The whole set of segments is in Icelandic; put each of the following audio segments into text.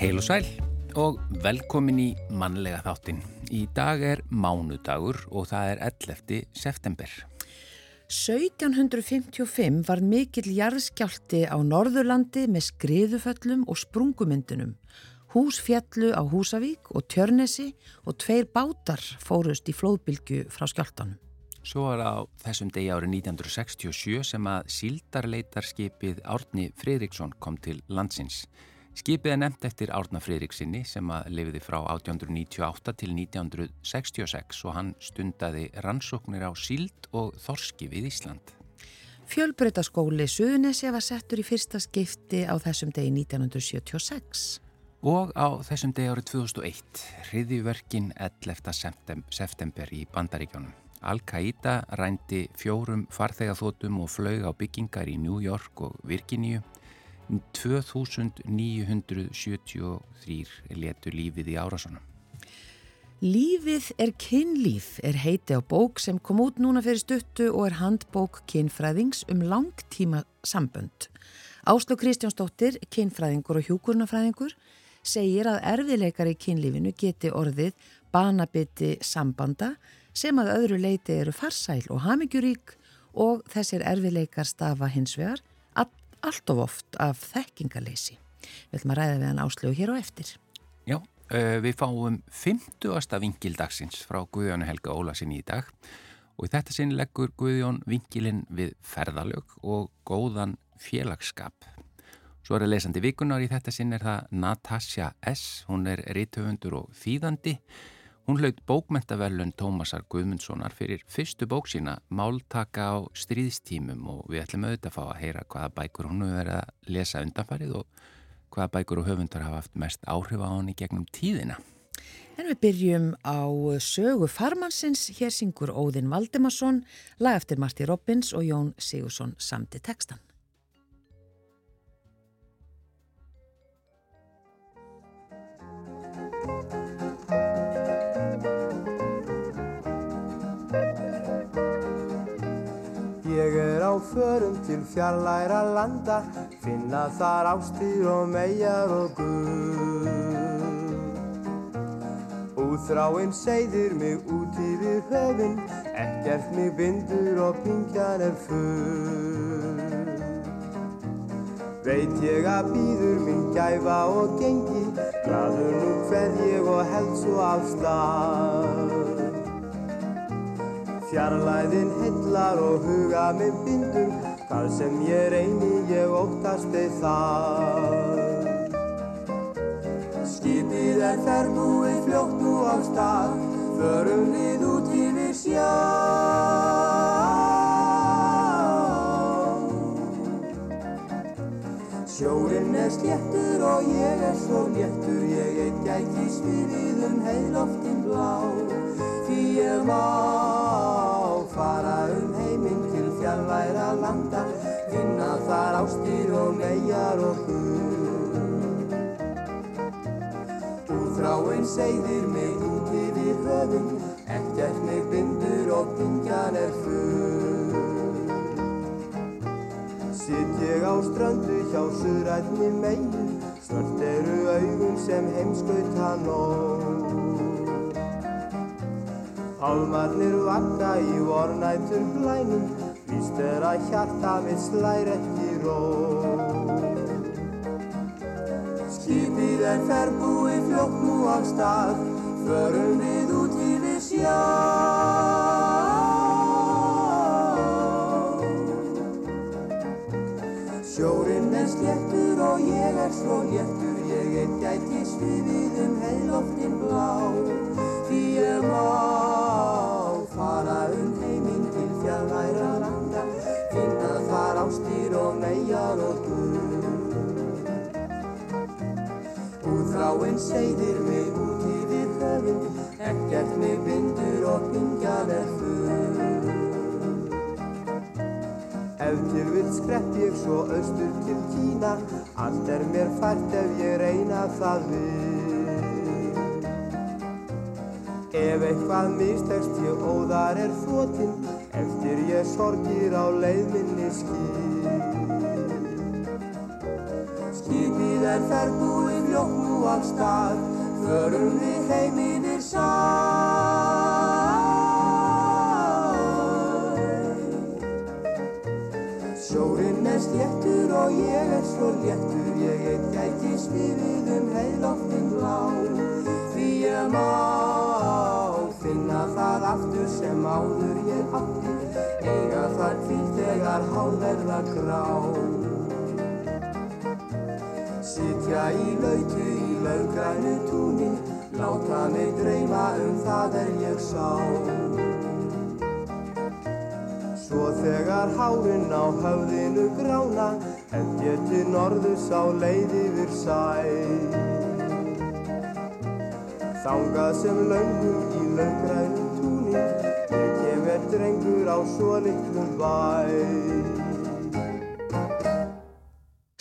Heil og sæl og velkomin í mannlega þáttin. Í dag er mánudagur og það er 11. september. 1755 var mikill jarðskjálti á Norðurlandi með skriðuföllum og sprungumyndunum. Hús fjallu á Húsavík og Tjörnesi og tveir bátar fórust í flóðbylgu frá skjáltanum. Svo var á þessum degi árið 1967 sem að síldarleitarskipið Árni Fridriksson kom til landsins. Skipið er nefnt eftir Árna Fridriksinni sem að lifiði frá 1898 til 1966 og hann stundaði rannsóknir á síld og þorski við Ísland. Fjölbreytaskóli Suðunessi var settur í fyrsta skipti á þessum degi 1976. Og á þessum degi árið 2001 hriði verkin 11. september í Bandaríkjónum. Al-Qaida rændi fjórum farþegaþótum og flög á byggingar í New York og Virginíu 2973 letu lífið í árásunum. Lífið er kynlíf er heiti á bók sem kom út núna fyrir stuttu og er handbók kynfræðings um langtíma sambönd. Áslu Kristjánsdóttir, kynfræðingur og hjúkurnafræðingur, segir að erfiðleikar í kynlífinu geti orðið banabiti sambanda sem að öðru leiti eru farsæl og hamingjurík og þessir erfiðleikar stafa hins vegar allt of oft af þekkingaleysi. Við ætlum að ræða við hann áslögu hér og eftir. Já, við fáum 50. vingildagsins frá Guðjón Helga Ólasin í dag og í þetta sinn leggur Guðjón vingilinn við ferðalög og góðan félagsskap. Svo er að lesandi vikunar í þetta sinn er það Natasja S. Hún er rítöfundur og þýðandi Hún hlaut bókmentaverlun Tómasar Guðmundssonar fyrir fyrstu bók sína Máltaka á stríðstímum og við ætlum auðvitað að fá að heyra hvaða bækur hún hefur verið að lesa undanfarið og hvaða bækur og höfundar hafa haft mest áhrif á hann í gegnum tíðina. En við byrjum á sögu farmansins, hér syngur Óðinn Valdimarsson, lag eftir Marti Robbins og Jón Sigursson samti tekstan. Förum til fjarlæra landa, finna þar ástýr og megar og guð. Úþráinn segðir mig út yfir höfinn, ekkert mig bindur og pingjan er full. Veit ég að býður minn gæfa og gengi, gladur nú hveð ég og held svo af stað. Fjarlæðin hillar og huga minn bindur, hvað sem ég reyni ég óttast eða það. Skipið er ferðbúið fljótt nú á stað, förum við út yfir sjá. Sjórin er sléttur og ég er svo léttur, ég eitt gæti sviðið um heiloftin blá, því ég má fara um heiminn til fjallværa landa, finna þar ástir og megar og guð. Úþráinn segðir mig út yfir höfum, ekkert mig bindur og pingjan er full. Sitt ég á ströndu hjá suðrætni megin, svört eru augun sem heimskauta nóg. Pálmarnir vakna í vornættur blænum, víst er að hjarta við slær ekki ró. Skipið er ferbúið fljótt nú á stað, förum við út yfir sjá. Sjórin er sléttur og ég er svo léttur, ég er gæti sviðið um heiloftin blá, því ég má Úþráinn segðir mig út yfir höfinn, ekkert mig bindur og pingjan er full. Ef til vil skrepp ég svo austur til Kína, allt er mér fært ef ég reyna það við. Ef eitthvað mistekst ég óðar er þotinn, eftir ég sorgir á leið minni skýr. Skipið er ferðbúið ljótt nú af stað, förum við heim yfir sæ. Sjórin er sléttur og ég er svo léttur, ég er gæti sviðið um heiloftin blá. Því ég má finna það aftur sem áður ég átti, eiga það kvíl þegar hálverða grá. Sitja í lautu í laugrænu túni, láta mig dreyma um það er ég sá. Svo þegar hárin á höfðinu grána, ég til norðus á leið yfir sæ. Þangað sem laungum í laugrænu túni, ég kem er drengur á svo litlum bæ.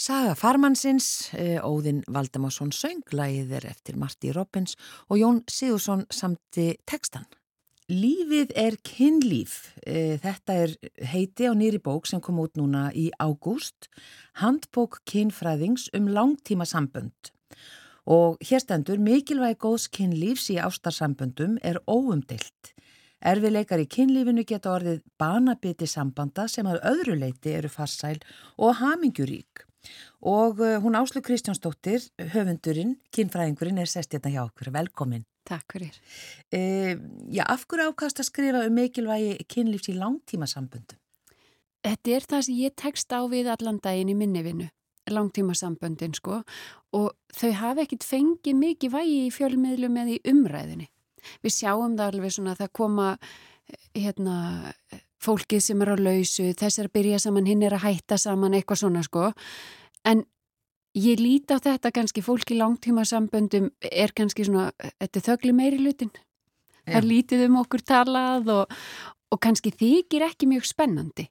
Saga farmannsins, eh, Óðinn Valdemarsson söng, lagið er eftir Marti Robbins og Jón Sigursson samti tekstan. Lífið er kynlíf. Eh, Þetta er heiti á nýri bók sem kom út núna í ágúst. Handbók kynfræðings um langtíma sambönd. Og hér stendur mikilvægi góðs kynlífs í ástarsamböndum er óumdilt. Erfileikar í kynlífinu geta orðið banabiti sambanda sem að öðru leiti eru farsæl og hamingjurík. Og uh, hún Áslu Kristjánsdóttir, höfundurinn, kynfræðingurinn, er sest hérna hjá okkur. Velkomin. Takk fyrir. Uh, já, af hverju ákast að skrifa um mikilvægi kynlífs í langtíma samböndum? Þetta er það sem ég tekst á við allan daginn í minnivinnu, langtíma samböndin sko og þau hafa ekkit fengið mikið vægi í fjölmiðlum eða í umræðinni. Við sjáum það alveg svona að það koma hérna fólkið sem er á lausu, þess er að byrja saman, hinn er að hætta saman, eitthvað svona sko. En ég líti á þetta kannski fólk í langtíma samböndum er kannski svona, þetta þögli meiri lutin. Það er lítið um okkur talað og, og kannski þykir ekki mjög spennandi.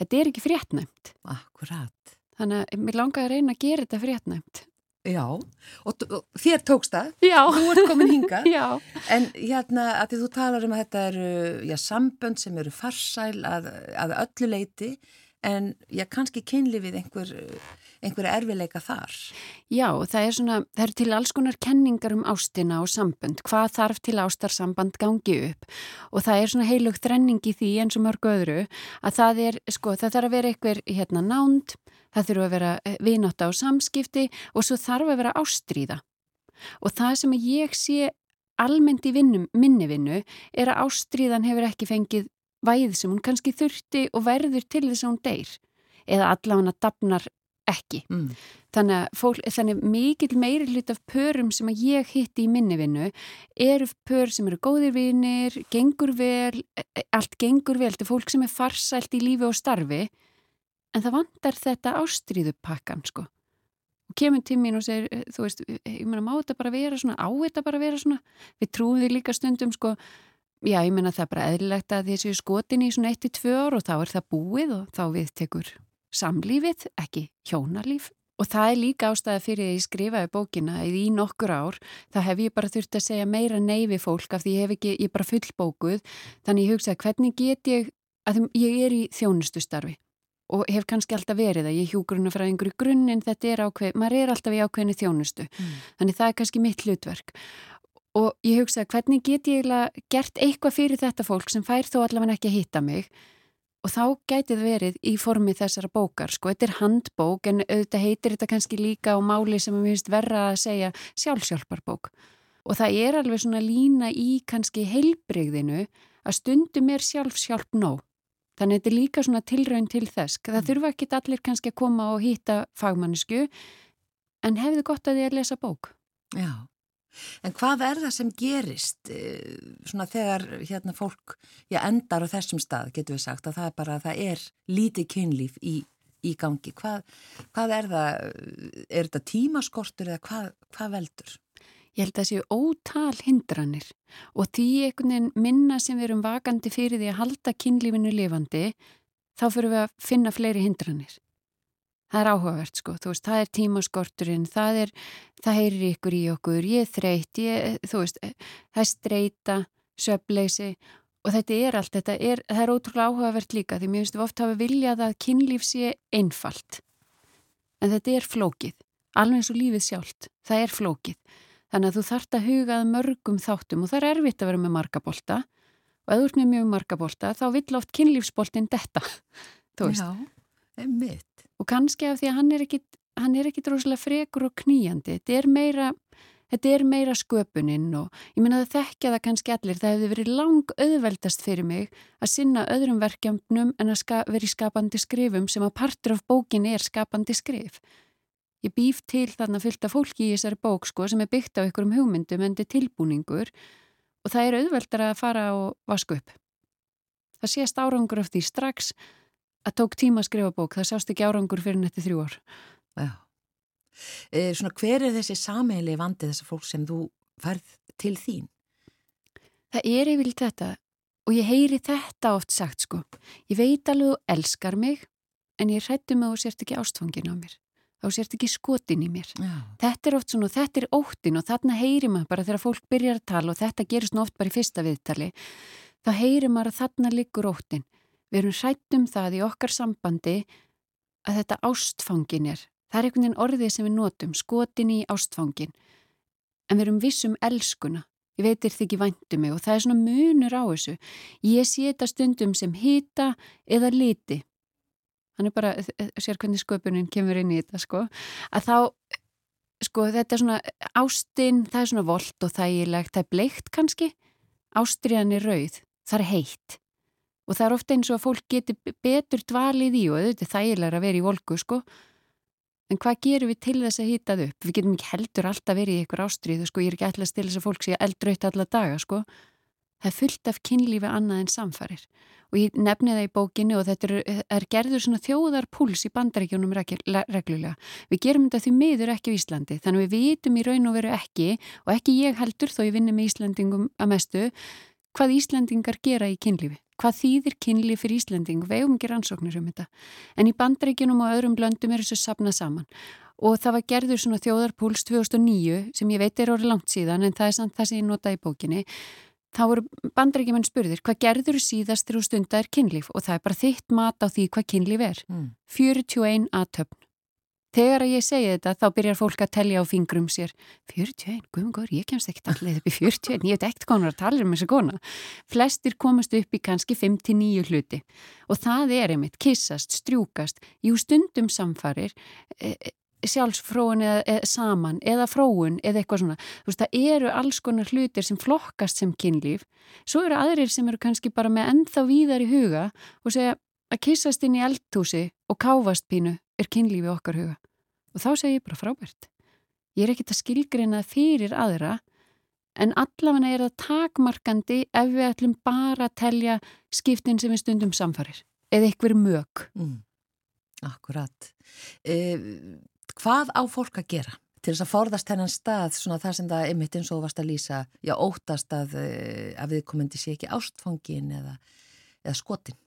Þetta er ekki fréttnæmt. Akkurat. Þannig að mér langar að reyna að gera þetta fréttnæmt. Já, og, og þér tókst það. Já. Þú ert komin hingað. Já. En hérna að því þú talar um að þetta eru já, sambönd sem eru farsæl að, að öllu leiti en já, kannski kynlifið einhver, einhver erfileika þar. Já, það er svona, það er til alls konar kenningar um ástina og sambönd, hvað þarf til ástarsamband gangi upp. Og það er svona heilug þrenning í því eins og mörgu öðru að það er, sko, það þarf að vera einhver hérna nánd, það þurfa að vera vináta og samskipti og svo þarf að vera ástríða. Og það sem ég sé almennt í vinnum, minni vinnu er að ástríðan hefur ekki fengið væð sem hún kannski þurfti og verður til þess að hún deyr. Eða allavega dafnar ekki. Mm. Þannig að fólk, þannig mikil meiri hlut af pörum sem að ég hitti í minni vinnu eru pör sem eru góðir vinnir, gengur vel, e, allt gengur vel, þetta er fólk sem er farsælt í lífi og starfi en það vantar þetta ástríðupakkan sko og kemur til mín og segir, þú veist, ég meina má þetta bara vera svona, á þetta bara vera svona við trúum því líka stundum sko já, ég meina það er bara eðlilegt að þessu skotin í svona 1-2 ár og þá er það búið og þá við tekur samlífið, ekki hjónalíf. Og það er líka ástæða fyrir því að ég skrifaði bókina í nokkur ár, þá hef ég bara þurft að segja meira neyfi fólk af því ég hef ekki, ég er bara fullbókuð, þannig ég hugsaði hvernig get ég, að ég er í þjónustustarfi og hef kannski alltaf verið að ég hjúgruna frá einhverju grunninn, þetta er ákveð, maður er alltaf í ákveðinu þjónustu, Mm. þannig það er kannski mitt hlutverk. Og ég hugsaði hvernig get ég gert eitthvað fyrir þetta fólk sem fær þó allavega ekki að hitta mig og þá gæti það verið í formi þessara bókar, sko, þetta er handbók en auðvitað heitir þetta kannski líka á máli sem mér finnst verra að segja sjálfsjálfarbók og það er alveg svona lína í kannski heilbreyðinu að stundum er sjálfsjálf nóg. Þannig að þetta er líka svona tilraun til þess. Það þurfa ekki allir kannski að koma og hýtta fagmannisku, en hefðu gott að því að lesa bók. Já, en hvað er það sem gerist eh, svona þegar hérna fólk já, endar á þessum stað, getur við sagt, að það er bara að það er lítið kynlíf í, í gangi. Hvað, hvað er það, er þetta tímaskortur eða hvað, hvað veldur? Ég held að það séu ótal hindranir og því einhvern veginn minna sem við erum vakandi fyrir því að halda kynlífinu lifandi, þá fyrir við að finna fleiri hindranir. Það er áhugavert sko, þú veist, það er tímaskorturinn, það er, það heyrir ykkur í okkur, ég er þreytt, ég, þú veist, það er streyta, söfleysi og þetta er allt, þetta er, það er ótrúlega áhugavert líka því mér finnst við oft hafa viljað að kynlíf sé einfalt, en þetta er flókið alveg eins og lífið sjálft, það er flókið. Þannig að þú þart að hugað mörgum þáttum og það er erfitt að vera með margabólta og ef þú ert með mjög margabólta þá vill oft kynlífsbóltinn detta, þú veist. Já, einmitt. Og kannski af því að hann er ekki, hann er ekki droslega frekur og kníjandi, þetta er meira, þetta er meira sköpuninn og ég menna að þekkja það kannski allir, það hefði verið lang auðveldast fyrir mig að sinna öðrum verkefnum en að ska, vera í skapandi skrifum sem að partur af bókin er skapandi skrif. Ég býf til þarna fylgta fólki í þessari bók sko sem er byggt á einhverjum hugmyndum en þetta er tilbúningur og það er auðveldar að fara og vasku upp. Það sést árangur af því strax að tók tíma að skrifa bók, það sást ekki árangur fyrir netti þrjú ár. Já. E, svona hver er þessi sameili vandi þessar fólk sem þú færð til þín? Það er yfirlega þetta og ég heyri þetta oft sagt sko. Ég veit alveg þú elskar mig en ég hrættum að þú sért ekki ástfangin á mér þá sért ekki skotin í mér. Já. Þetta er oft svona, þetta er óttin og þarna heyrir maður bara þegar fólk byrjar að tala og þetta gerist nú oft bara í fyrsta viðtali, þá heyrir maður að þarna liggur óttin. Við erum hrættum það í okkar sambandi að þetta ástfangin er. Það er einhvern veginn orðið sem við notum, skotin í ástfangin. En við erum vissum elskuna. Ég veitir þig ekki væntu mig og það er svona munur á þessu. Ég sé þetta stundum sem hýta eða liti hann er bara, sér hvernig sköpunin kemur inn í þetta sko, að þá sko þetta er svona ástinn, það er svona volt og þægilegt það er bleikt kannski, ástriðan er rauð, það er heitt og það er ofta eins og að fólk geti betur dvalið í og er þægilega að vera í volku sko. En hvað gerum við til þess að hýtað upp? Við getum ekki heldur alltaf verið í ykkur ástriðu sko, ég er ekki alltaf til þess að fólk sé eldraut alla daga sko, það er fullt af kynlífi annað en samfarir. Og ég nefni það í bókinu og þetta er, er gerður svona þjóðarpuls í bandaríkjónum reglulega. Við gerum þetta því miður ekki á Íslandi, þannig við vitum í raun og veru ekki og ekki ég heldur þó ég vinni með Íslandingum að mestu hvað Íslandingar gera í kynlífi. Hvað þýðir kynlíf fyrir Íslanding? Við hefum ekki rannsóknir um þetta. En í bandaríkjónum og öðrum blöndum er þessu sapna saman og það var gerður svona þjóðarpuls 2009 sem ég veit er orðið langt síðan en það er samt það sem ég nota í bókinni þá voru bandrækjumenn spurðir hvað gerður síðast þegar stundar kynlíf og það er bara þitt mat á því hvað kynlíf er. Mm. 41 aðtöfn. Þegar að ég segja þetta þá byrjar fólk að tellja á fingrum sér. 41, guðmungur, ég kemst ekkert allir upp í 41, ég veit ekkert konar að tala um þessu kona. Flestir komast upp í kannski 5-9 hluti. Og það er einmitt, kissast, strjúkast, jú stundum samfarir, e, sjálfsfróun eða, eða saman eða fróun eða eitthvað svona. Þú veist það eru alls konar hlutir sem flokkast sem kynlíf. Svo eru aðrir sem eru kannski bara með ennþá víðar í huga og segja að kissast inn í eldhúsi og káfast pínu er kynlífi okkar huga. Og þá segir ég bara frábært. Ég er ekkit að skilgreina fyrir aðra en allavega er það takmarkandi ef við ætlum bara að telja skiptin sem við stundum samfarir eða eitthvað mög mm. Akkurat. E hvað á fólk að gera til þess að forðast hennan stað svona þar sem það er mitt eins og varst að lýsa? Já óttast að, eh, að við komandi sé ekki ástfangin eða, eða skotin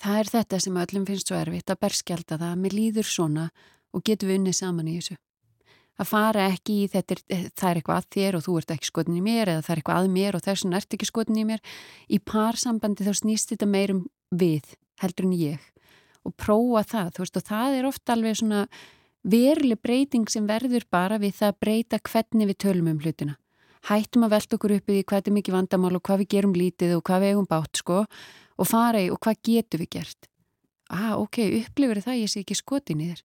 Það er þetta sem öllum finnst svo erfitt að berskjálta það að mér líður svona og getum við unnið saman í þessu. Að fara ekki í þetta er, eh, það er eitthvað að þér og þú ert ekki skotin í mér eða það er eitthvað að mér og þess vegna ert ekki skotin í mér. Í parsambandi þá snýst þetta meirum við heldur en ég og prófa það, þú veist og það er ofta alveg svona veruleg breyting sem verður bara við það að breyta hvernig við tölum um hlutina. Hættum að velta okkur upp í hvað er mikið vandamál og hvað við gerum lítið og hvað við eigum bátt sko og fara í og hvað getur við gert. Ah, ok, upplifur það ég sé ekki skotin í þér.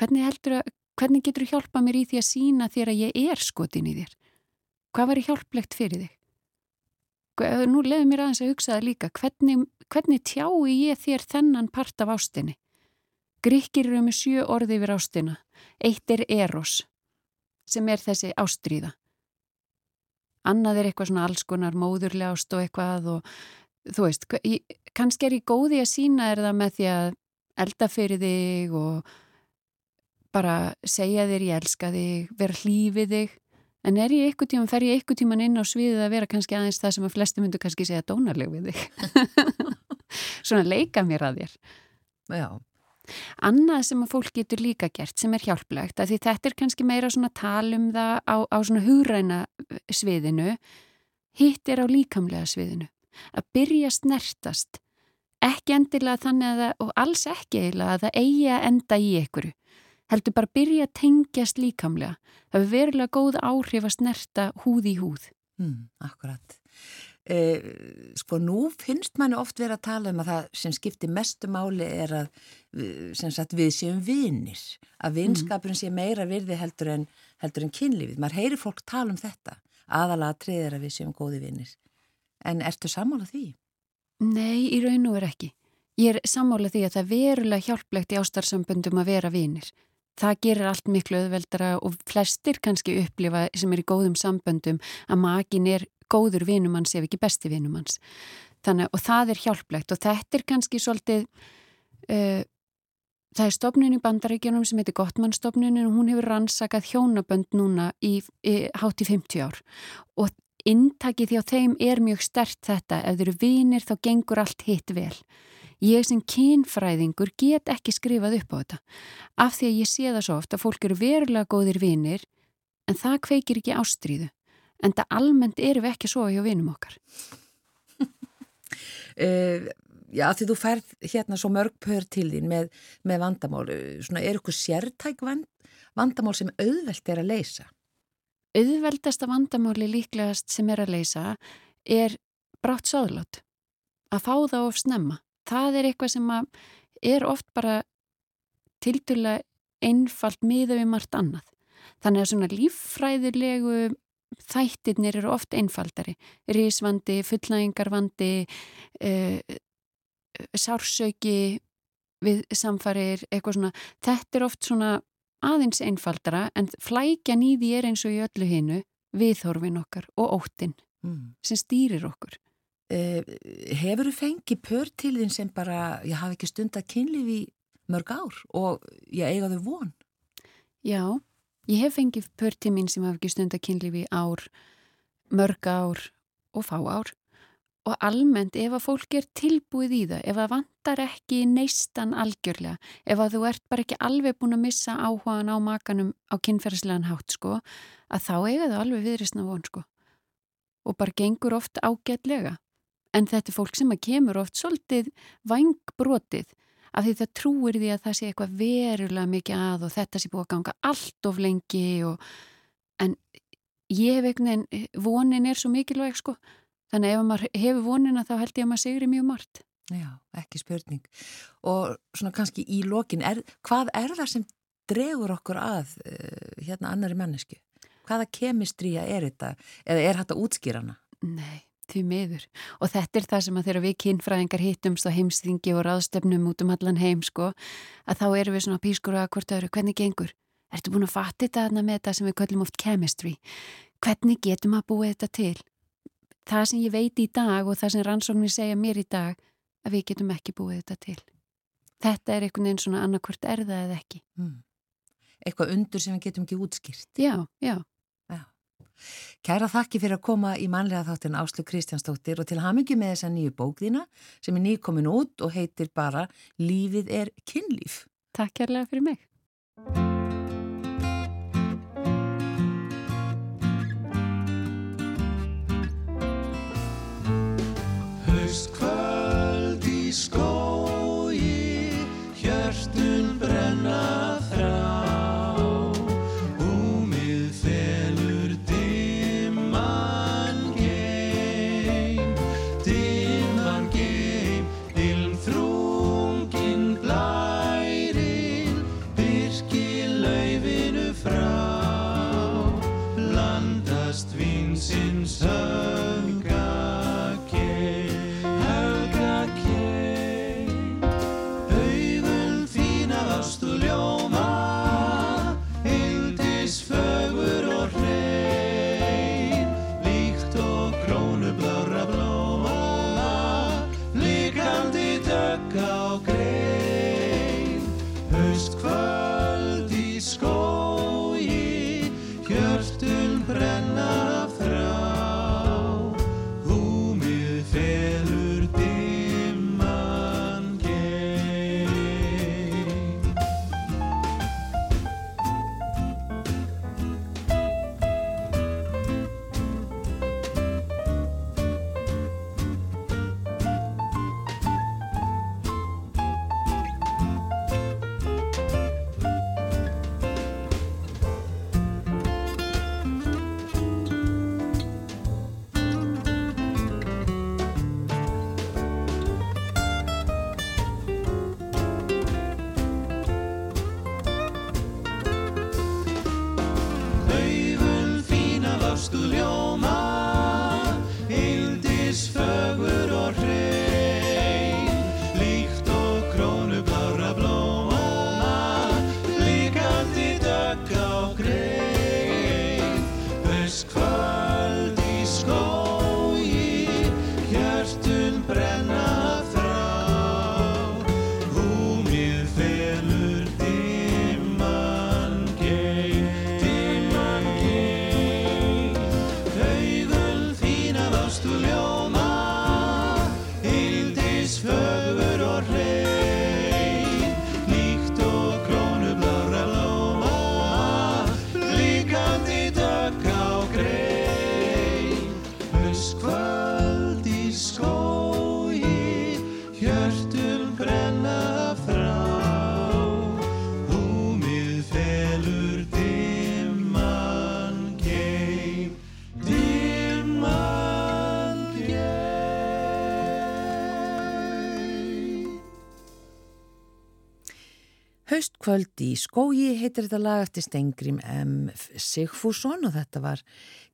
Hvernig, að, hvernig getur þú hjálpa mér í því að sína þér að ég er skotin í þér? Hvað var hjálplegt fyrir þig? Nú leður mér aðeins að hugsa það líka. Hvernig, hvernig tjái ég þér þennan part af ástinni? Gríkir eru með sjö orði yfir ástina. Eitt er eros, sem er þessi ástríða. Annað er eitthvað svona alls konar móðurlega ást og eitthvað og þú veist, kannski er ég góði að sína er það með því að elda fyrir þig og bara segja þér ég elska þig, vera hlýfið þig. En er ég eitthvað tíman, fer ég eitthvað tíman inn á sviðið að vera kannski aðeins það sem að flesti myndu kannski segja dónarleg við þig. svona leika mér að þér. Já. Annað sem að fólk getur líka gert sem er hjálplegt að því þetta er kannski meira svona talum það á, á svona hugræna eh, sviðinu, hitt er á líkamlega sviðinu. Að byrja snertast, ekki endilega þannig að það, og alls ekki eiginlega að það eigi að enda í einhverju. heldur bara byrja að tengjast líkamlega. Það er verulega góð áhrif að snerta húð í húð. Mm, akkurat. Eh, sko nú finnst manni oft verið að tala um að það sem skiptir mestu máli er að sagt, við séum vinnir, að vinskapurinn sé meira virði heldur en, heldur en kynlífið. Mar heyri fólk tala um þetta, aðalega triðir að við séum góði vinnir. En ertu sammála því? Nei, í raun og er ekki. Ég er sammála því að það er verulega hjálplegt í ástarsambundum að vera vinnir. Það gerir allt miklu öðveldara og flestir kannski upplifa sem er í góðum samböndum að makin er góður vinumanns ef ekki besti vinumanns. Þannig og það er hjálplegt og þetta er kannski svolítið, uh, það er stofnun í bandaríkjunum sem heitir Gottmannstofnunin og hún hefur rannsakað hjónabönd núna í, í hátt í 50 ár og intakið því á þeim er mjög stert þetta, ef þeir eru vinir þá gengur allt hitt vel. Ég sem kynfræðingur get ekki skrifað upp á þetta af því að ég sé það svo oft að fólk eru verulega góðir vinir en það kveikir ekki ástríðu en það almennt eru við ekki svo hjá vinum okkar. uh, já því þú færð hérna svo mörg pör til þín með, með vandamál, svona er ykkur sértæk vand, vandamál sem auðvelt er að leysa? Auðveldasta vandamáli líklegast sem er að leysa er brátt sáðlátt að fá það of snemma það er eitthvað sem er oft bara tildulega einfalt miða við margt annað. Þannig að svona líffræðilegu þættirnir eru oft einfaldari. Rísvandi, fullnægingarvandi, uh, sársauki við samfarir, eitthvað svona. Þetta er oft svona aðeins einfaldara en flækjan í því er eins og í öllu hinnu viðhorfin okkar og óttin mm. sem stýrir okkur. Eh, hefur þú fengið pör til þín sem bara, ég hafi ekki stund að kynlifi mörg ár og ég eiga þau von? Já, ég hef fengið pör til mín sem hafi ekki stund að kynlifi ár, mörg ár og fá ár og almennt ef að fólk er tilbúið í það, ef að vantar ekki neistan algjörlega, ef að þú ert bara ekki alveg búin að missa áhugaðan á makanum á kynferðslegan hátt sko, að þá eiga það alveg viðrisna von sko. Og bara gengur oft ágætlega. En þetta er fólk sem að kemur oft svolítið vangbrotið af því það trúir því að það sé eitthvað verulega mikið að og þetta sé búið að ganga allt of lengi og en ég einhvern veginn, vonin er svo mikilvæg sko, þannig ef maður hefur vonina þá held ég að maður segri mjög margt. Já, ekki spurning. Og svona kannski í lokin, er, hvað er það sem dregur okkur að uh, hérna annari mannesku? Hvaða kemistríja er þetta? Eða er þetta útskýrana? Nei því miður og þetta er það sem að þegar við kynfræðingar hittumst á heimsþingi og ráðstöfnum út um allan heim sko að þá eru við svona pískur að hvort öðru, hvernig gengur? Ertu búin að fatta þetta með þetta sem við kallum oft chemistry? Hvernig getum að búa þetta til? Það sem ég veit í dag og það sem rannsóknir segja mér í dag að við getum ekki búið þetta til. Þetta er einhvern veginn svona annarkvört erða eða ekki. Mm. Eitthvað undur sem við getum ekki útskýrt. Já, já. Kæra þakki fyrir að koma í manlega þáttin Áslu Kristjánsdóttir og til hamingi með þessa nýju bókðina sem er nýkomin út og heitir bara Lífið er kynlíf. Takk kærlega fyrir mig. School. Haustkvöld í skógi heitir þetta lag eftir Stengrim M. Sigfússon og þetta var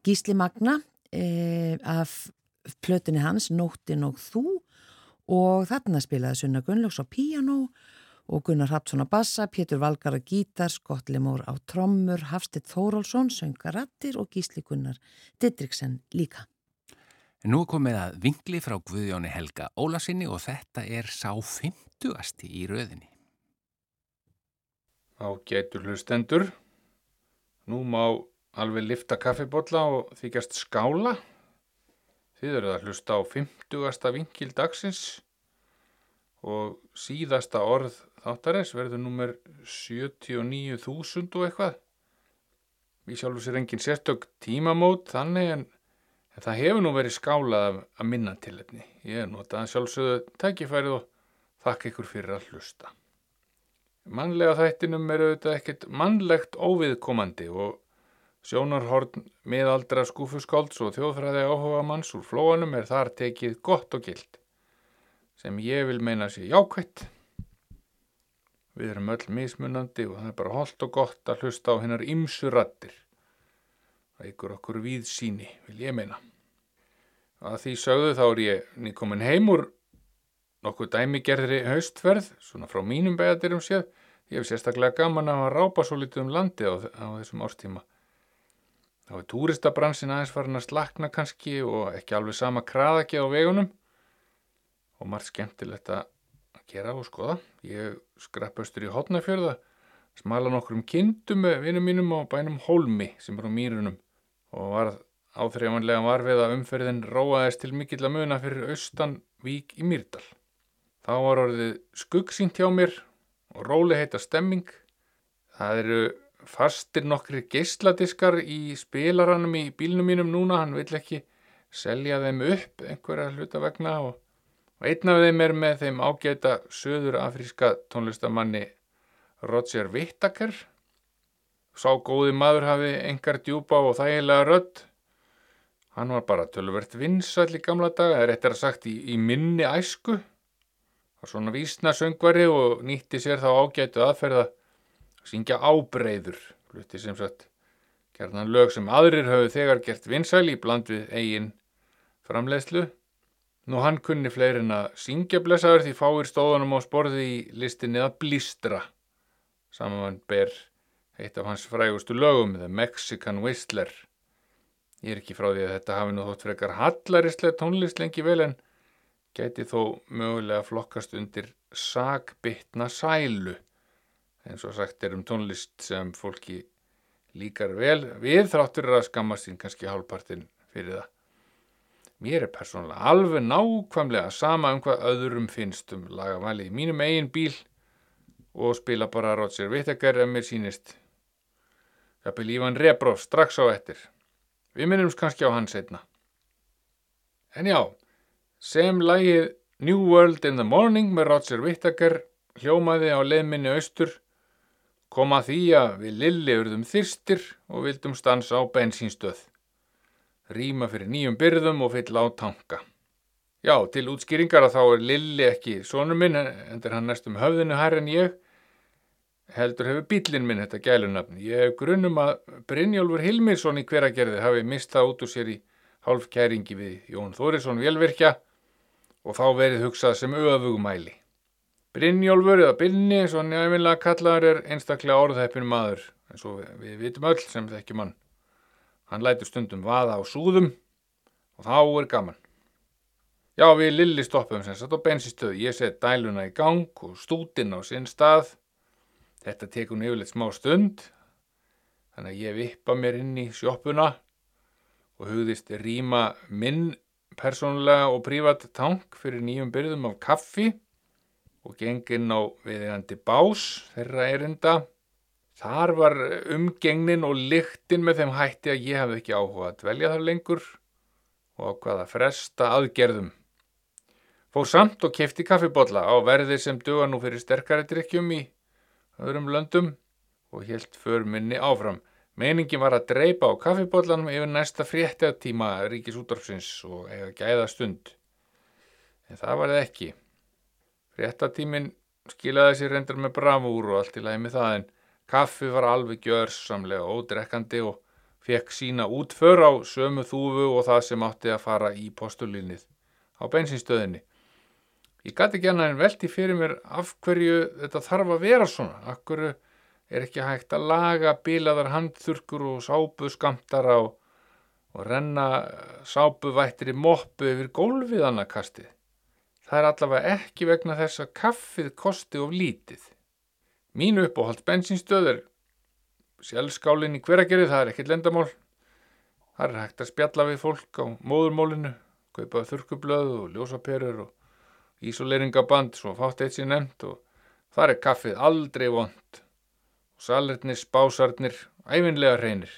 Gísli Magna e, af plötunni hans Nóttin og þú og þarna spilaði Sunna Gunnlaugs á píanó og Gunnar Hapsson á bassa, Pétur Valgar á gítar, Skott Limór á trommur, Hafstedt Þórólsson, söngarattir og Gísli Gunnar Didriksen líka. Nú komið að vingli frá Guðjóni Helga Ólasinni og þetta er sá 50. í röðinni. Ágætur hlustendur. Nú má alveg lifta kaffibotla og þykjast skála. Þið eruð að hlusta á 50. vingil dagsins og síðasta orð þáttarins verður nummer 79.000 og eitthvað. Við sjálfum sér engin sérstök tímamót þannig en, það hefur nú verið skálað að minna tilefni. Ég er notað sjálfsögðu tækifærið og þakka ykkur fyrir að hlusta. Mannlega þættinum er auðvitað ekkert mannlegt óviðkomandi og sjónarhorn miðaldra skúfuskálds og þjóðfræði áhuga manns úr flóanum er þar tekið gott og gild, sem ég vil meina sér jákvætt. Við erum öll mismunandi og það er bara holdt og gott að hlusta á hennar ymsu rattir. Það ykkur okkur við síni, vil ég meina. Að því sögðu þá er ég nýkomin heim úr nokkuð dæmigerðri haustferð, svona frá mínum beðatirum séð. Ég hef sérstaklega gaman að rápa svo litið um landi á, á þessum árstíma. Þá er túristabransin aðeins farin að slakna kannski og ekki alveg sama kraðaki á vegunum og margt skemmtilegt að gera og skoða. Ég skrappastur í hotnafjörða, smala nokkur um kindum með vinnum mínum á bænum Hólmi sem er á mýrunum og var áþreifanlega varfið að umferðin róaðist til mikill að muna fyrir austan vík í Mýrdal. Þá var orðið skuggsýnt hjá mér og róli heita stemming. Það eru fastir nokkri geisladiskar í spilaranum í bílnum mínum núna, hann vill ekki selja þeim upp einhverja hluta vegna og, og einn af þeim er með þeim ágæta söður afríska tónlistamanni Roger Whittaker. Sá góði maður hafi engar djúpa og þægilega rödd. Hann var bara tölvert vinsall í gamla daga, eða réttir að sagt í, í minni æsku. Var svona vísna söngvari og nýtti sér þá ágætu aðferða syngja ábreyður, hluti sem sagt gerðan lög sem aðrir höfðu þegar gert vinsæl í bland við eigin framleiðslu. Nú hann kunni fleirin að syngja blessaður því fáir stóðanum á sporði í listinni að blístra. Saman ber eitt af hans frægustu lögum, The Mexican Whistler. Ég er ekki frá því að þetta hafi nú þótt frekar hallarislega tónlist lengi vel en gæti þó mögulega flokkast undir sagbytna sælu eins og sagt er um tónlist sem fólki líkar vel við þráttur að skammast sín kannski hálfpartin fyrir það. Mér er persónulega alveg nákvæmlega sama um hvað öðrum finnst um lagavalið í mínum eigin bíl og spila bara Roger Whittaker ef mér sýnist. Það byrja Ívan Rebroff strax á ettir. Við minnumst kannski á hann setna. En já, sem lagið New World in the Morning með Roger Whittaker hljómaði á leðminni austur kom að því að við Lilli urðum þyrstir og vildum stansa á bensínstöð. Rýma fyrir nýjum byrðum og fyll á tanka. Já, til útskýringar að þá er Lilli ekki sonur minn, en er hann næstum höfðinu hær en ég, heldur hefur bílinn minn þetta gælunafn. Ég hef grunnum að Brynjólfur Hilmirsson í hveragerði hafi mistað út úr sér í hálfkæringi við Jón Þórisson Vélvirkja og þá verið hugsað sem öfugmæli. Brynjólfur eða Binni, svo nefnilega kallaður er einstaklega orðheppin maður, eins og við, við vitum öll sem þekkjum hann. Hann lætur stundum vaða á súðum og þá er gaman. Já, við Lilli stoppum sem satt á bensistöðu. Ég set dæluna í gang og stútin á sinn stað. Þetta tekur nefnilegt smá stund, þannig að ég vippa mér inn í sjoppuna og hugðist rýma minn persónulega og prívat tank fyrir nýjum byrðum af kaffi og genginn á viðegandi bás þeirra erinda. Þar var umgengnin og lyktin með þeim hætti að ég hafði ekki áhuga að dvelja þar lengur og ákvaða fresta aðgerðum. Fór samt og kefti kaffibotla á verði sem duga nú fyrir sterkari drikkjum í öðrum löndum og helt för minni áfram. Meiningin var að dreipa á kaffibotlanum yfir næsta fréttatíma ríkisúttorfsins og eiga gæða stund. En það var það ekki. Fréttatímin skilaði sér reyndar með bravúr og allt í lagi með það en kaffi var alveg gjörsamlega ódrekkandi og fekk sína útför á sömu þúfu og það sem átti að fara í postulinnið á bensinstöðinni. Ég gæti ekki annað en velti fyrir mér af hverju þetta þarf að vera svona, af hverju er ekki hægt að laga bilaðar handþurkur og sápu skamtara og, og renna sápuvættir í moppu yfir gólfið annarkastið. Það er allavega ekki vegna þess að kaffið kosti of lítið. Mínu uppáhald bensinstöð er sjálfskálinn í hveragerið, það er ekkert lendamál. Það er hægt að spjalla við fólk á móðurmólinu, kaupa þurkublöð og ljósaperur og ísoleringaband, svo fátt eitt sér nefnt og þar er kaffið aldrei vond og salernir, spásarnir, æfinlega reynir.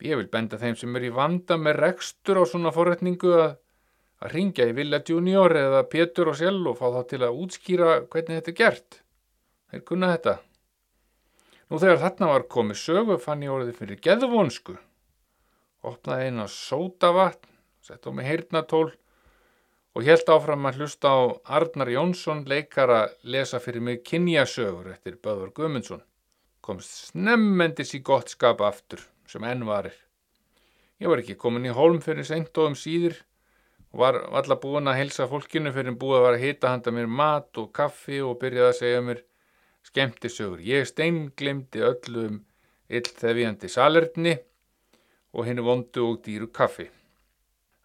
Ég vil benda þeim sem er í vanda með rekstur á svona forretningu að, að ringja í Villa Junior eða Pétur og Sjell og fá þá til að útskýra hvernig þetta er gert. Þeir kunna þetta. Nú þegar þarna var komið sögu fann ég orðið fyrir geðvonsku. Opnaði eina sótavatn, sett á mig heyrnatól og held áfram að hlusta á Arnar Jónsson leikara lesa fyrir mig kynjasögur eftir Böður Gumundsson. Komst snemmendis í gott skap aftur sem enn varir. Ég var ekki komin í holm fyrir seint og um síður og var alla búin að helsa fólkinu fyrir búið að vara að hita handa mér mat og kaffi og byrjaði að segja mér skemmtisögur. Ég steinglimdi öllum illþefjandi salerni og henni vondu og dýru kaffi.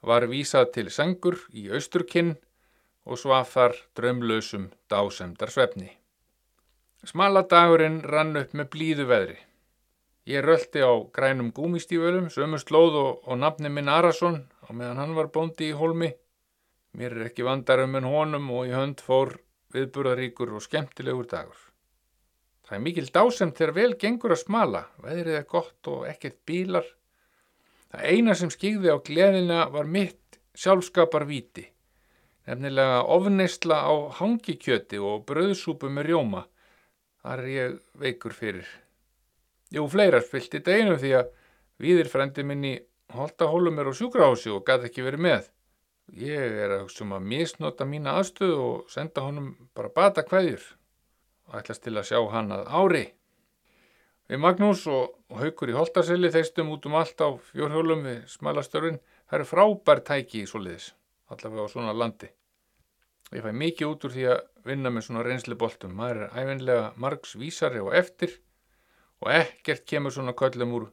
Var vísað til sengur í austurkinn og svaf þar draumlausum dásemdar svefni. Smaladagurinn rann upp með blíðu veðri. Ég röldi á grænum gúmistífölum, sömu slóð og, og nafni minn Arason á meðan hann var bóndi í holmi. Mér er ekki vandarum en honum og í hönd fór viðburðaríkur og skemmtilegur dagur. Það er mikil dásemt þegar vel gengur að smala, veðrið er gott og ekkert bílar. Það eina sem skýgði á gleðina var mitt sjálfskapar viti, nefnilega ofneistla á hangikjöti og bröðsúpu með rjóma. Þar er ég veikur fyrir. Jú, fleira fylgti deginu því að viðir frendi minni holdahólum er á sjúkrahási og gæti ekki verið með. Ég er að um að misnota mína aðstöðu og senda honum bara bata kveðjur og ætlast til að sjá hann að ári. Við Magnús og, og Haukur í Holtarseli þeistum út um allt á fjórhjólum við smalastörfin. Það eru frábær tæki í soliðis, allavega á svona landi. Ég fæ mikið út úr því að vinna með svona reynsli boltum. Maður er æfinlega margs vísari og eftir og ekkert kemur svona köllum úr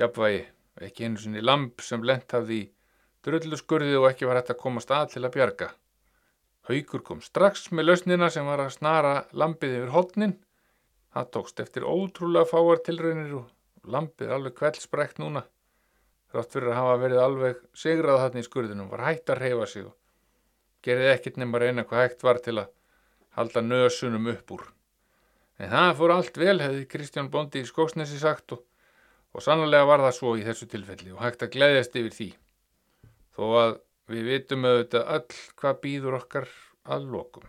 jafnvægi. Ekki einu sinni lamp sem lent hafði í drulluskurði og ekki var hægt að komast að til að bjarga. Haukur kom strax með lausnina sem var að snara lampið yfir hodnin. Það tókst eftir ótrúlega fáar tilraunir og lampið alveg kveldsprækt núna. Þrátt fyrir að hafa verið alveg sigrað þarna í skurðinum var hægt að reyfa sig og gerði ekkit nema reyna hvað hægt var til að halda nösunum upp úr. En það fór allt vel, hefði Kristján Bondi í Skóksnesi sagt og, og sannlega var það svo í þessu tilfelli og hægt að gleyðast yfir því. Þó að við vitum auðvitað öll hvað býður okkar að lokum.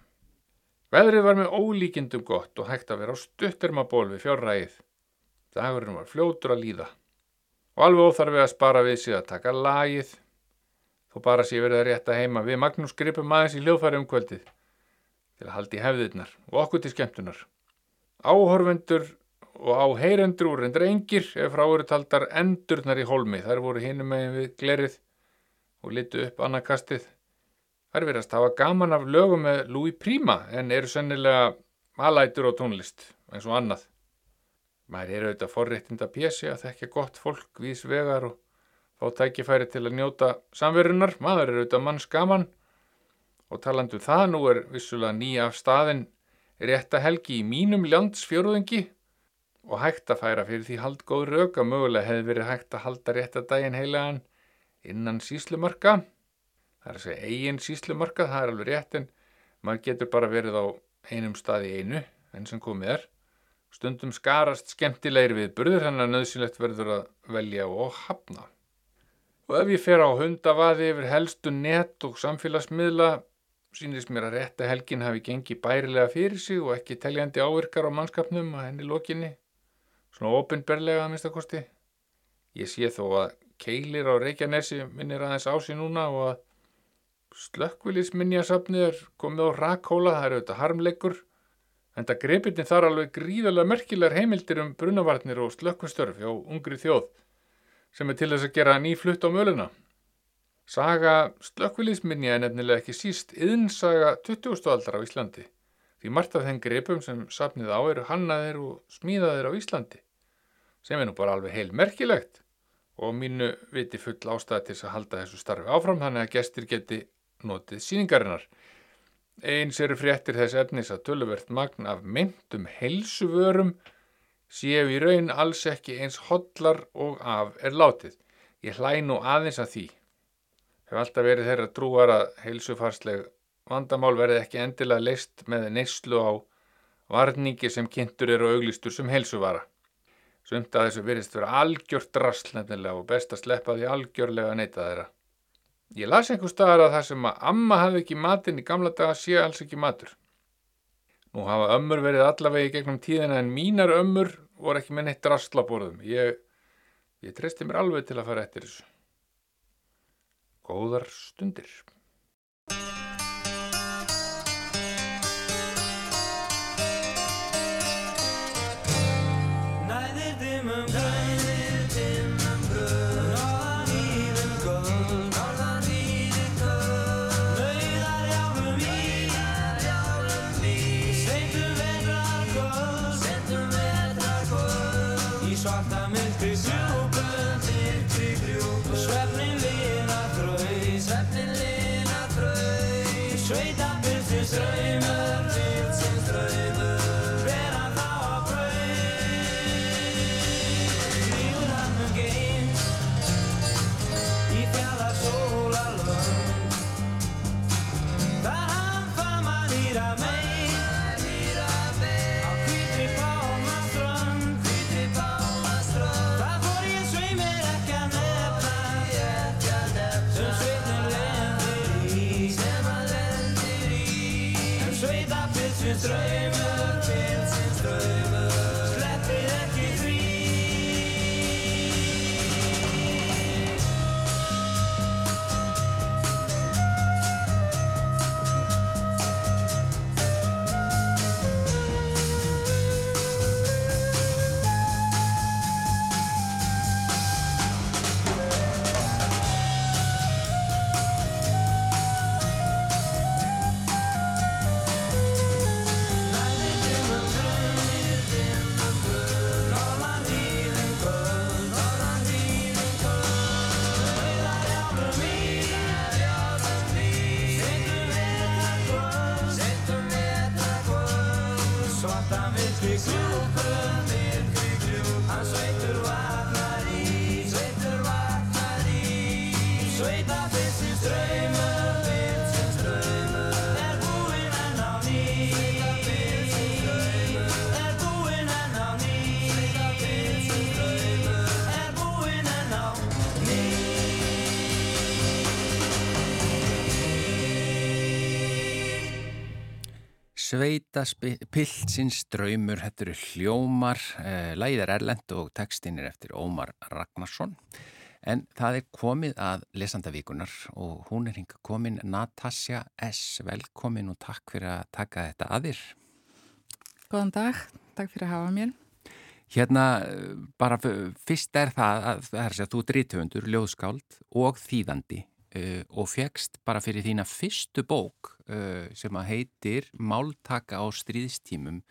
Veðrið var með ólíkindum gott og hægt að vera á stuttermaból við fjárræðið. Dagurinn var fljótur að líða og alveg óþarfið að spara við sig að taka lagið þó bara sé verið að rétta heima við Magnús gripum aðeins í hljóðfæri um kvöldið til að haldi hefðirnar og okkur til skemmtunar. áhorfendur og áheyrendur úr endur engir ef frá eru taldar endurnar í holmi. Þær voru hinum megin við glerið og litu upp annarkastið. Þær verðast hafa gaman af lögum með Louis Prima en eru sennilega alætur á tónlist eins og annað. Maður eru auðvitað forréttinda pjessi að þekkja gott fólk vís vegar og fá tækifæri til að njóta samverunar. Maður eru auðvitað manns gaman og talandu um það nú er vissulega nýja af staðin rétta helgi í mínum landsfjörðungi og hægt að færa fyrir því hald góð rauk að mögulega hefði verið hægt að halda rétta daginn heilagan innan síslumarka. Það er að segja eigin síslumarka, það er alveg rétt en maður getur bara verið á einum stað í einu enn sem komið er. Stundum skarast skemmtilegir við burður þannig að nöðsynlegt verður að velja og hafna. Og ef ég fer á hundavaði yfir helstu net og samfélagsmiðla sínist mér að rétta helgin hafi gengið bærilega fyrir sig og ekki teljandi ávirkar á mannskapnum að henni lokinni. Svona ofinberlega að minnstakosti. Ég sé þó að keilir á Reykjanesi minnir aðeins á sig núna og að slökkvilisminjasafnið er komið á rakkóla, það eru auðvitað harmleikur, en það greipirni þar alveg gríðarlega merkilegar heimildir um brunavarnir og slökkvistörf hjá ungri þjóð sem er til þess að gera nýflutt á möluna. Saga slökkvilisminja er nefnilega ekki síst yðnsaga 20. aldar á Íslandi, því margt af þeim greipum sem safnið á eru hannaðir og smíðaðir á Íslandi, sem er nú bara alveg heil merkilegt og mínu viti full ástæði til að halda þessu starfi áfram þannig að gestir geti notið síningarinnar. Eins eru fréttir þess efnis að töluvert magn af myndum helsuvörum séu í raun alls ekki eins hodlar og af er látið. Ég hlæ nú aðeins að því. Hef alltaf verið þeirra trúar að helsufarsleg vandamál verði ekki endilega leist með neyslu á varningi sem kynntur eru auglistur sem helsuvara. Sumt að þessu virðist vera algjört drasl nefnilega og best að sleppa því algjörlega að neyta þeirra. Ég las einhver staðar að það sem að amma hafi ekki matinn í gamla daga sé alls ekki matur. Nú hafa ömmur verið allavegi gegnum tíðina en mínar ömmur voru ekki með neitt drasl á borðum. Ég, ég treysti mér alveg til að fara eftir þessu. Góðar stundir. Sveita pilsins draumur, þetta eru hljómar, eh, lægið er erlend og textin er eftir Ómar Ragnarsson. En það er komið að lesandavíkunar og hún er hinga komin Natasja S. Velkomin og takk fyrir að taka þetta að þér. Góðan dag, takk fyrir að hafa mér. Hérna, bara fyrst er það að, það er að segja, þú er drithöfundur, ljóðskáld og þýðandi uh, og fegst bara fyrir þína fyrstu bók uh, sem að heitir Máltaka á stríðstímum,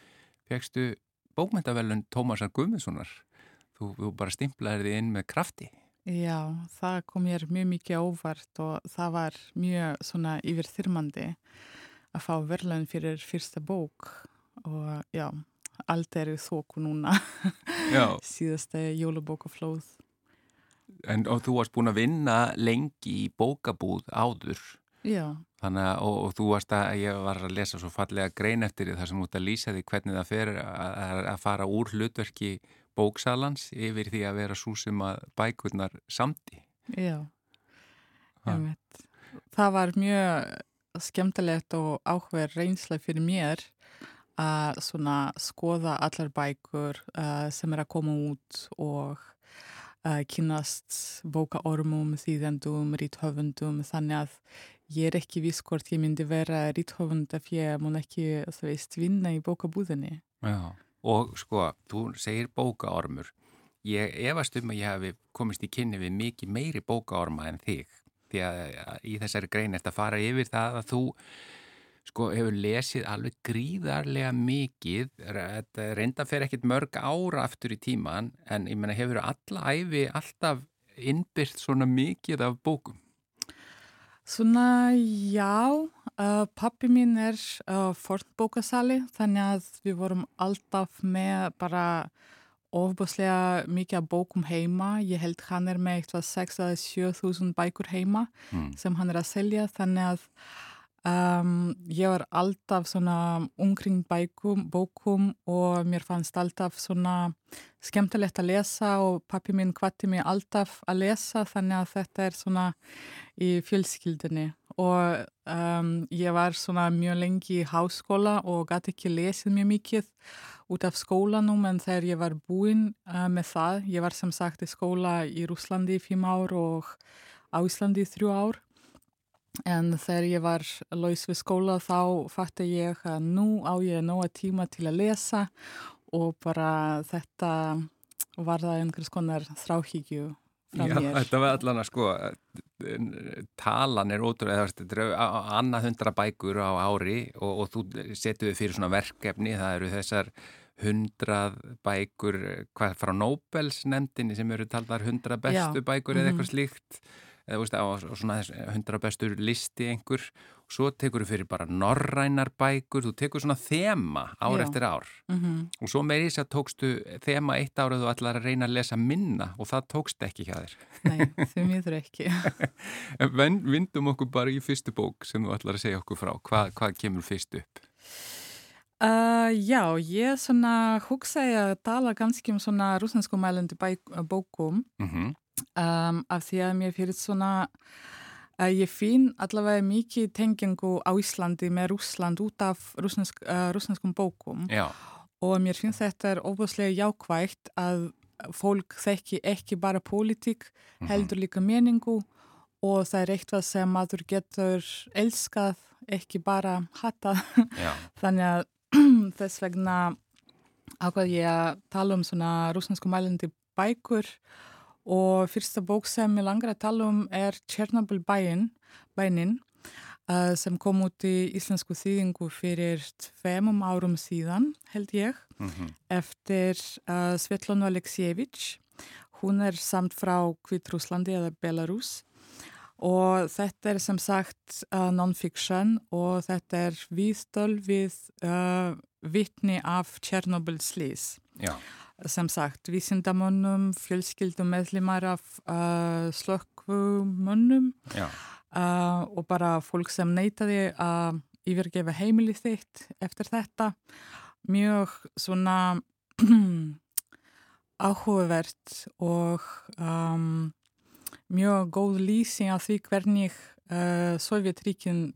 fegstu bókmyndavelun Tómasar Guðmundssonar. Þú, þú bara stimplaðir þið inn með krafti. Já, það kom mér mjög mikið óvart og það var mjög svona yfirþyrmandi að fá verðlaun fyrir fyrsta bók og já, allt er í þóku núna, síðasta jólubókaflóð. En þú varst búin að vinna lengi í bókabúð áður. Já, Þannig að, og, og þú varst að, ég var að lesa svo fallega grein eftir því þar sem ert að lýsa því hvernig það fer að, að- fara úr hlutverki bóksalans yfir því að vera svo sem að bækurnar samti. já, Ha. einmitt. Það var mjög skemmtilegt og áhver reynsla fyrir mér að svona skoða allar bækur uh, sem er að koma út og uh, kynast bókaormum, þýðendum, ríthöfundum þannig að ég er ekki viss hvort ég myndi vera ríthöfund ef ég mun ekki, veist, vinna í bókabúðinni. Já. Og sko, þú segir bókaormur. Ég efast um að ég hafi komist í kynni við mikið meiri bókaorma en þig. Því að í þessari grein er þetta að fara yfir það að þú sko hefur lesið alveg gríðarlega mikið. Þetta reynda fer ekkit mörg ára aftur í tíman en ég menna hefur alla æfi alltaf innbyrt svona mikið af bókum. Svona, já, uh, pappi mín er uh, fornbókasali þannig að við vorum alltaf með bara ofbúslega mikið af bókum heima. Ég held hann er með eitthvað 6 að 7 þúsund bækur heima Mm. sem hann er að selja þannig að um, ég var alltaf svona umkring bækum, bókum og mér fannst alltaf svona skemmtilegt að lesa og pappi minn hvati mig alltaf að lesa þannig að þetta er svona í fjölskyldinni og um, ég var svona mjög lengi í háskóla og gæti ekki lesið mjög mikið út af skólanum en þegar ég var búinn uh, með það, ég var sem sagt í skóla í Rúslandi í fimm ár og á Íslandi í þrjú ár en þegar ég var laus við skóla þá fætti ég að nú á ég nóga tíma til að lesa og bara þetta var það einhvers konar þráhyggju frá Já, mér. þetta var allan að sko talan er ótrúlega, þetta er annað hundra bækur á ári og, og þú setur þið fyrir svona verkefni, það eru þessar hundrað bækur, hvað frá Nobels nefndinni sem eru taldar hundrað bestu Já, bækur eða eitthvað slíkt eða veist, á á svona hundrað bestur listi einhver, svo tekur þú fyrir bara norrænar bækur, þú tekur svona þema ár Já. eftir ár Mm og svo meiri þess að tókstu þema eitt árið þú ætlar að reyna að lesa minna og það tókst ekki hjá þér Nei, því miður ekki. En vindum okkur bara í fyrstu bók sem þú ætlar að segja okkur frá. Hvað, hvað kemur fyrst upp? Uh, já, ég svona hugsaði að tala ganski um svona rúsnesku mælandi bókum Mm um, af því að mér fyrir svona að ég finn allavega mikið tengingu á Íslandi með Rúsland út af rúsnesk, uh, rúsneskum bókum. Já, og mér finnst þetta er óbúslega jákvægt að fólk þekki ekki bara pólitík, heldur líka meningu og það er eitthvað sem maður getur elskað, ekki bara hatað. Þannig að þess vegna ákvað ég að tala um svona rúsnesku mælandi bækur og fyrsta bók sem ég langar að tala um er Chernobyl bæin, bænin uh, sem kom út í íslensku þýðingu fyrir tveimum árum síðan, held ég, mm eftir uh, Svetlana Aleksijevich. Hún er samt frá Kvitrúslandi eða Belarus og þetta er sem sagt uh, non-fiction og þetta er viðstöl við vitni af Chernobyl slís. já, Sem sagt, vísindamönnum, fjölskyldum meðlimar af uh, slökkvumönnum já, uh, og bara fólk sem neytaði að yfirgefa heimili þitt eftir þetta. Mjög svona áhugavert og um, mjög góð lýsing af því hvernig uh, Sovjetríkin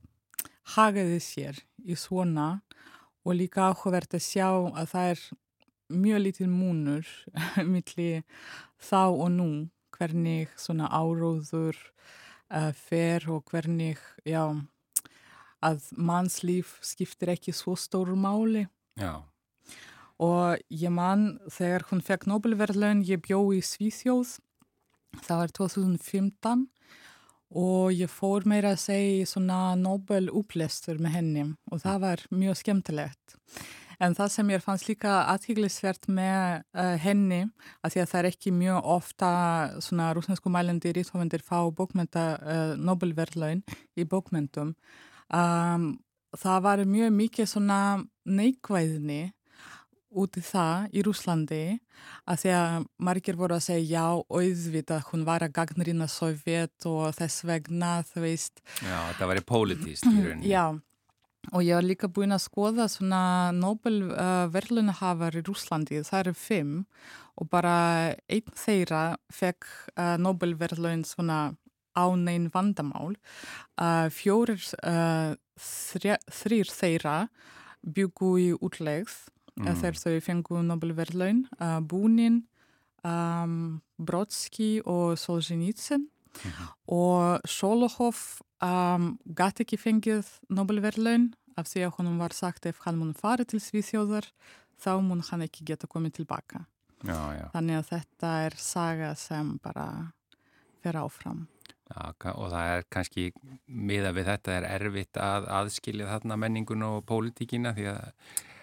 hagaði sér í svona og líka áhugavert að sjá að það er mjög lítil múnur milli þá og nú hvernig svona áróður uh, fer og hvernig já, að mannslíf skiptir ekki svo stóru máli já. og ég man þegar hún fekk Nobelverðlaun, ég bjó í Svíþjóð, það var 2015 og ég fór meira að segja svona Nobel upplestur með henni og það var mjög skemmtilegt. En það sem ég fannst líka aðhyglisvert með uh, henni, að því að það er ekki mjög ofta svona rúsnesku mælandi ríðhófendir fá bókmenta uh, Nobelverðlaun í bókmentum, um, það var mjög mikið svona neikvæðni út í það í Rúslandi að því að margir voru að segja já, auðvitað, hún var að gagnrýna Sovjet og þess vegna, þú veist. Já, þetta væri pólitíst í rauninni. Já, og ég var líka búin að skoða svona Nobel-verðlunahafar í Rúslandi, það eru fimm og bara einn þeirra fekk uh, Nobel-verðlun svona ánein vandamál. Uh, fjórir, þrýr þeirra byggu í útlegð mm. þegar þau fengu Nobelverðlaun uh, Búnin, um, Brodski og Solzhenitsyn mm -hmm. og Sholokhov um, gæti ekki fengið Nobelverðlaun af því að honum var sagt ef hann mun fara til Svíþjóðar þá mun hann ekki geta komið tilbaka já, já. þannig að þetta er saga sem bara fer áfram Já, og það er kannski miða við þetta er erfitt að aðskilja þarna menningun og pólitíkina því að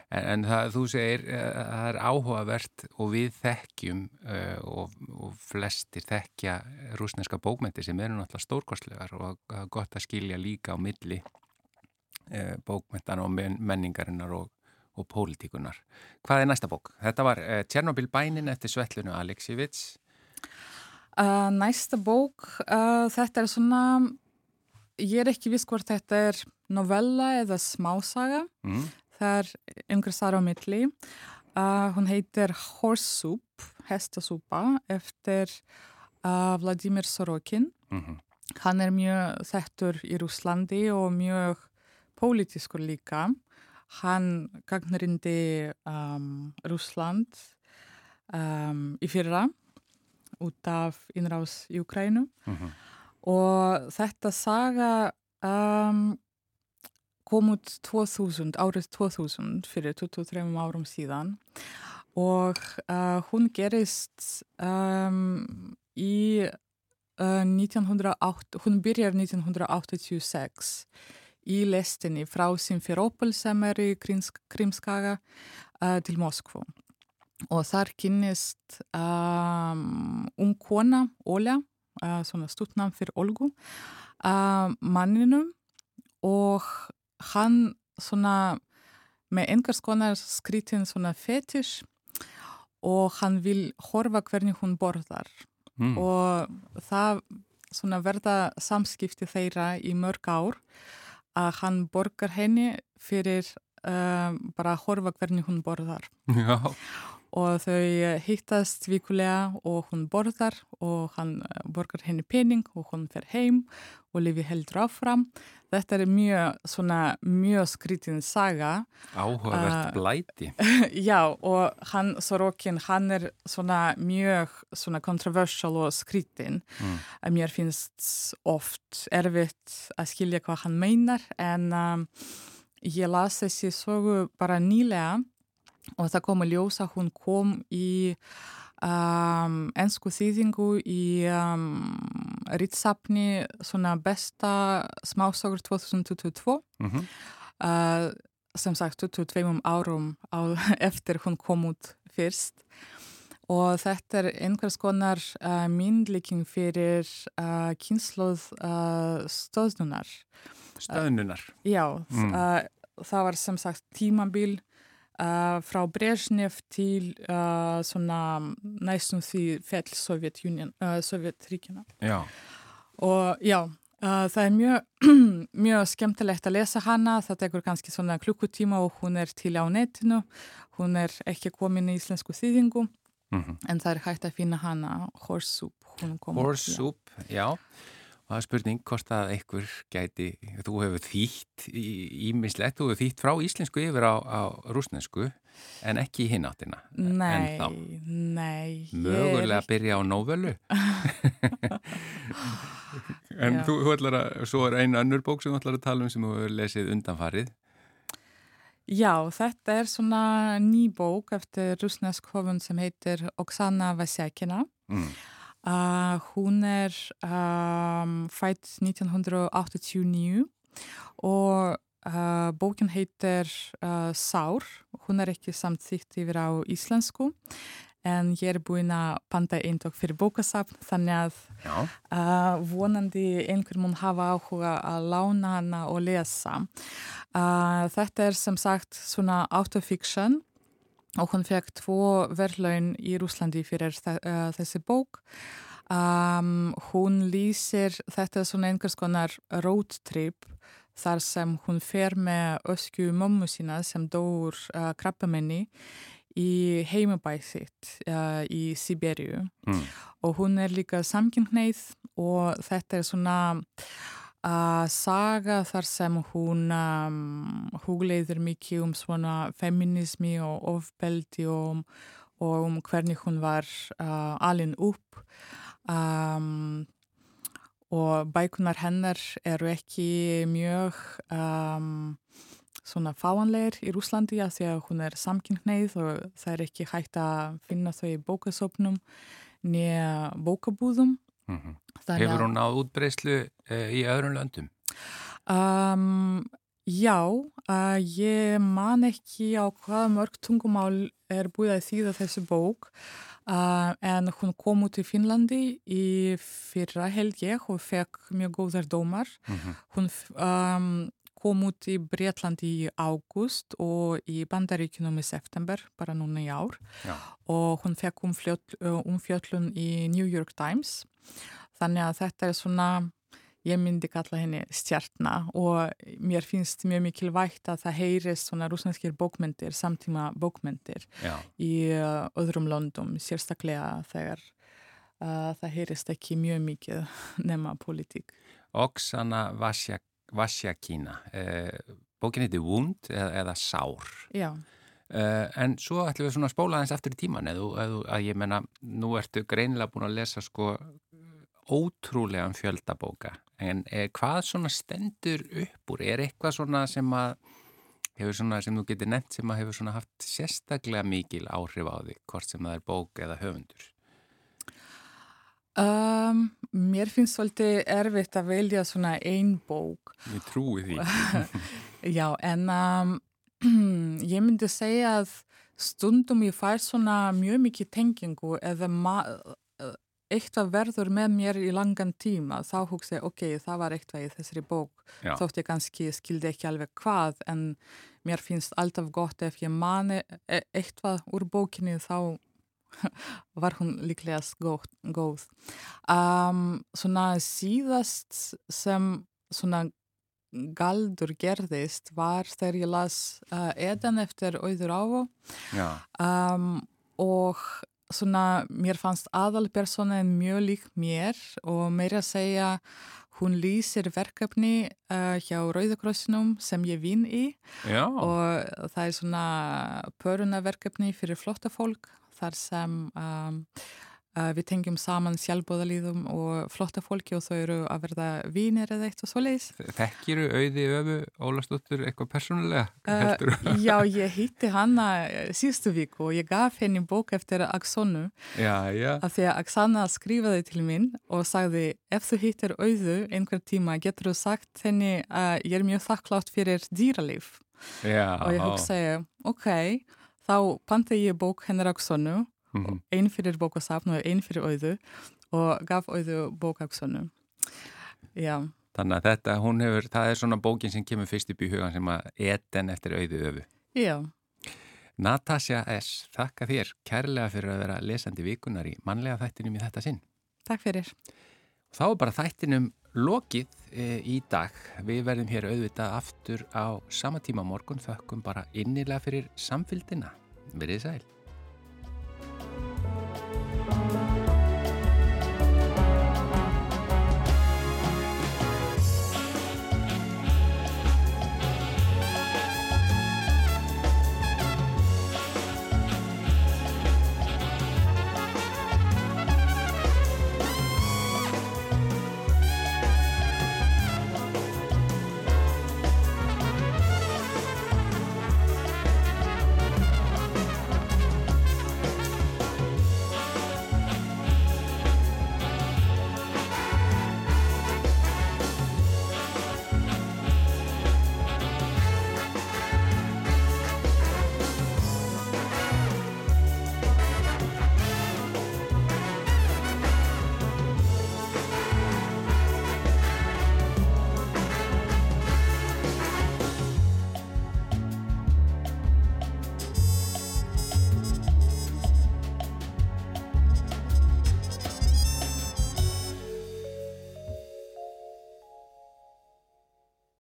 En, en það, þú segir að það er áhugavert og við þekkjum uh, og, og flestir þekkja rúsneska bókmyndir sem eru náttúrulega stórkostlegar og gott að skilja líka á milli uh, bókmyndan og menningarinnar og, og pólitíkunar. Hvað er næsta bók? Þetta var uh, Tjernobyl bænin eftir Svetlunu Aleksífits. Næsta bók, þetta er svona, ég er ekki viss hvort þetta er novella eða smásaga. Mm. Það er einhver sara á milli. Uh, hún heitir Horse Soup, hestasúpa, eftir uh, Vladimir Sorokin. Mm -hmm. Hann er mjög þettur í Rúslandi og mjög pólitískur líka. Hann gagnarindi um, Rúsland um, í fyrra út af innrás í Ukrænu. Mm -hmm. Og þetta saga... Um, kom út 2000, árið 2000 fyrir 23 árum síðan. Og uh, hún gerist um, í uh, 1908, hún byrjar 1986 í lestinni frá Simferopol sem er í Krimskaga uh, til Moskvu. Og þar kynnist um, ung kona, Óla, svona stuttnam fyrir Olgu, manninum. Og hann svona með einhvers konar skrítin svona fetish og hann vil horfa hvernig hún borðar mm. og það svona verða samskipti þeirra í mörg ár að hann borgar henni fyrir uh, bara að horfa hvernig hún borðar Já. Og þau hittast vikulega og hún borðar og hann borgar henni pening og hún fer heim og lifi heldur áfram Þetta er mjög, svona, mjög skrítin saga. Áhugavert uh, blæti. Já, og hann, Sorokin, hann er svona mjög svona controversial og skrítin. Mm. Mér finnst oft erfitt að skilja hvað hann meinar, en um, ég las þessi sogu bara nýlega og það kom að ljósa, hún kom í um, ennsku þýðingu í um, ritsapni svona besta smásagur 2022 mm -hmm. uh, sem sagt 22 árum á, eftir hún kom út fyrst og þetta er einhvers konar uh, myndlíking fyrir uh, kynsluð stöðnunar Stöðnunar? Já, mm. það var sem sagt tímabil Uh, frá Brezhnev til uh, svona næstum því fell Sovjetríkina. Uh, já. Og já, það er mjög, mjög skemmtilegt að lesa hana, það tekur kannski svona klukkutíma og hún er til á netinu, hún er ekki komin í íslensku þýðingu, mm -hmm. en það er hægt að finna hana. Horse Soup, já. já. Og það er spurning hvort að einhver gæti, þú hefur þýtt ímislegt, þú hefur þýtt frá íslensku yfir á, á rúsnesku en ekki í hináttina. Nei, nei. Mögulega að byrja á nóvölu. en Já. þú, ætlar að, svo er einu önnur bók sem þú ætlar að tala um sem þú hefur lesið undanfarið. Já, þetta er svona ný bók eftir rusnesk höfund sem heitir Oksana Vasjakina. Mm. Uh, hún er um, fætt 1989 og uh, bókin heitir uh, Sár. Hún er ekki samþýtt yfir á íslensku en ég er búin að panta eindokk fyrir bókasafn þannig að vonandi einhver mun hafa áhuga að lána hana og lesa. Þetta er sem sagt svona autofiction og hún fekk tvo verðlaun í Rúslandi fyrir þe uh, þessi bók. Um, hún lýsir þetta svona einhvers konar road trip þar sem hún fer með ösku mömmu sína sem dóur uh, krabbamenni í heimabæð sitt uh, í Siberiu mm. og hún er líka samkynhneið og þetta er svona uh, saga þar sem hún um, hugleiður mikið um svona feminismi og ofbeldi og, og um hvernig hún var uh, alin upp um, og bækunar hennar eru ekki mjög um, svona fáanleir í Rúslandi að því að hún er samkynhneið og það er ekki hægt að finna þau í bókasopnum nýja bókabúðum. Mm Þannig Hefur hún náð útbreyslu uh, í öðrum löndum? Um, já, uh, ég man ekki á hvaða mörg tungumál er búið að þýða þessi bók uh, en hún kom út í Finnlandi í fyrra held ég og fekk mjög góðar dómar. Mm Hún f- um, kom út í Breitlandi í ágúst og í Bandaríkunum í september, bara núna í ár. Já. Og hún fekk umfjöll, umfjöllun í New York Times. Þannig að þetta er svona, ég myndi kalla henni stjartna og mér finnst mjög mikilvægt að það heyrist svona rúsneskir bókmyndir, samtíma bókmyndir Já, í uh, öðrum löndum, sérstaklega þegar uh, það heyrist ekki mjög mikið nema politík. Oksana Vasjak, Vasjakina. Uh, bókin heiti Wound eða, eða Sár. Já. Uh, en svo ætlum við svona að spóla aðeins eftir í tíman eða að ég menna, nú ertu greinilega búin að lesa sko ótrúlegan fjöldabóka en eh, hvað svona stendur upp úr? Er eitthvað svona sem að hefur svona, sem þú getur nefnt sem að hefur svona haft sérstaklega mikil áhrif á því, hvort sem það er bók eða höfundur? Um, mér finnst svolítið erfitt að velja svona ein bók. Ég trúi því. Já, en um, ég myndi segja að stundum ég fær svona mjög mikið tengingu eða eitthvað verður með mér í langan tíma. Þá hugsa ég, ok, það var eitthvað í þessari bók. Já. Þótt ég kannski skildi ekki alveg hvað, en mér finnst alltaf gott ef ég mani e- eitthvað úr bókinni þá var hún líklega góð. Um, svona síðast sem svona galdur gerðist var þegar ég las uh, Edan eftir Auður Já, um, og svona mér fannst aðalpersonin mjög lík mér og meira að segja hún lýsir verkefni uh, hjá Rauðakrossinum sem ég vinn í. Já, og það er svona pörunaverkefni fyrir flotta fólk þar sem um, við tengjum saman sjálfbóðalíðum og flotta fólki og þau eru að verða vínir eða eitt og svoleiðis. þekkiru auði öfu Ólastóttur eitthvað persónulega? Uh, já, ég hitti hana eh, síðustu viku og ég gaf henni bók eftir Aksonu Já, já, af því að Aksana skrifaði til mín og sagði ef þú hittir auðu einhver tíma getur þú sagt henni að ég er mjög þakklátt fyrir dýralíf. já. og ég hugsaði, ok, þá panta ég bók hennar Aksonu, Mhm. einn fyrir bókasafn og einn fyrir auðu og gaf auðu bók Aksonu. Já, Þannig að þetta, hún hefur, það er svona bókin sem kemur fyrst upp í hugan sem að eten eftir auðu öfu. já, Natasja S., þakka þér kærlega fyrir að vera lesandi vikunar í mannlega þættinum í þetta sinn. takk fyrir. Þá er bara þættinum lokið e, í dag. Við verðum hér auðvitað aftur á sama tíma morgun, þökkum bara innilega fyrir samfylgdina. Verðið sæl.